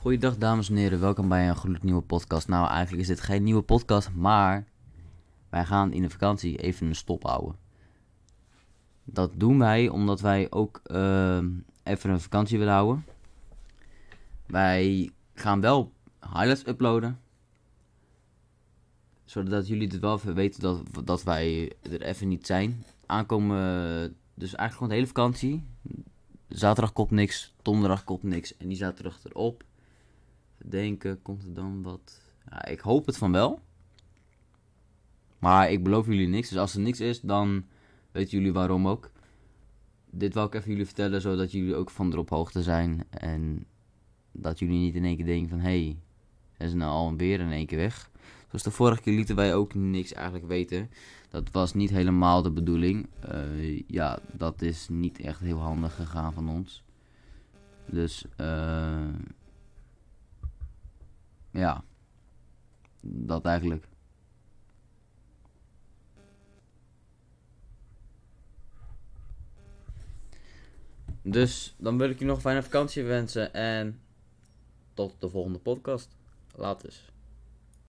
Goeiedag dames en heren, welkom bij een gloednieuwe podcast. Nou, eigenlijk is dit geen nieuwe podcast, maar wij gaan in de vakantie even een stop houden. Dat doen wij omdat wij ook uh, even een vakantie willen houden. Wij gaan wel highlights uploaden. Zodat jullie het wel even weten dat, dat wij er even niet zijn. Aankomen, dus eigenlijk gewoon de hele vakantie. Zaterdag komt niks, donderdag komt niks en die zaterdag erop. Denken, komt er dan wat? Ja, ik hoop het van wel. Maar ik beloof jullie niks. Dus als er niks is, dan weten jullie waarom ook. Dit wil ik even jullie vertellen, zodat jullie ook van erop hoogte zijn. En dat jullie niet in één keer denken van... Hé, hey, zijn ze nou al weer in één keer weg? Zoals de vorige keer lieten wij ook niks eigenlijk weten. Dat was niet helemaal de bedoeling. Uh, ja, dat is niet echt heel handig gegaan van ons. Dus, uh, ja. Dat eigenlijk. Dus dan wil ik je nog een fijne vakantie wensen en tot de volgende podcast. Later.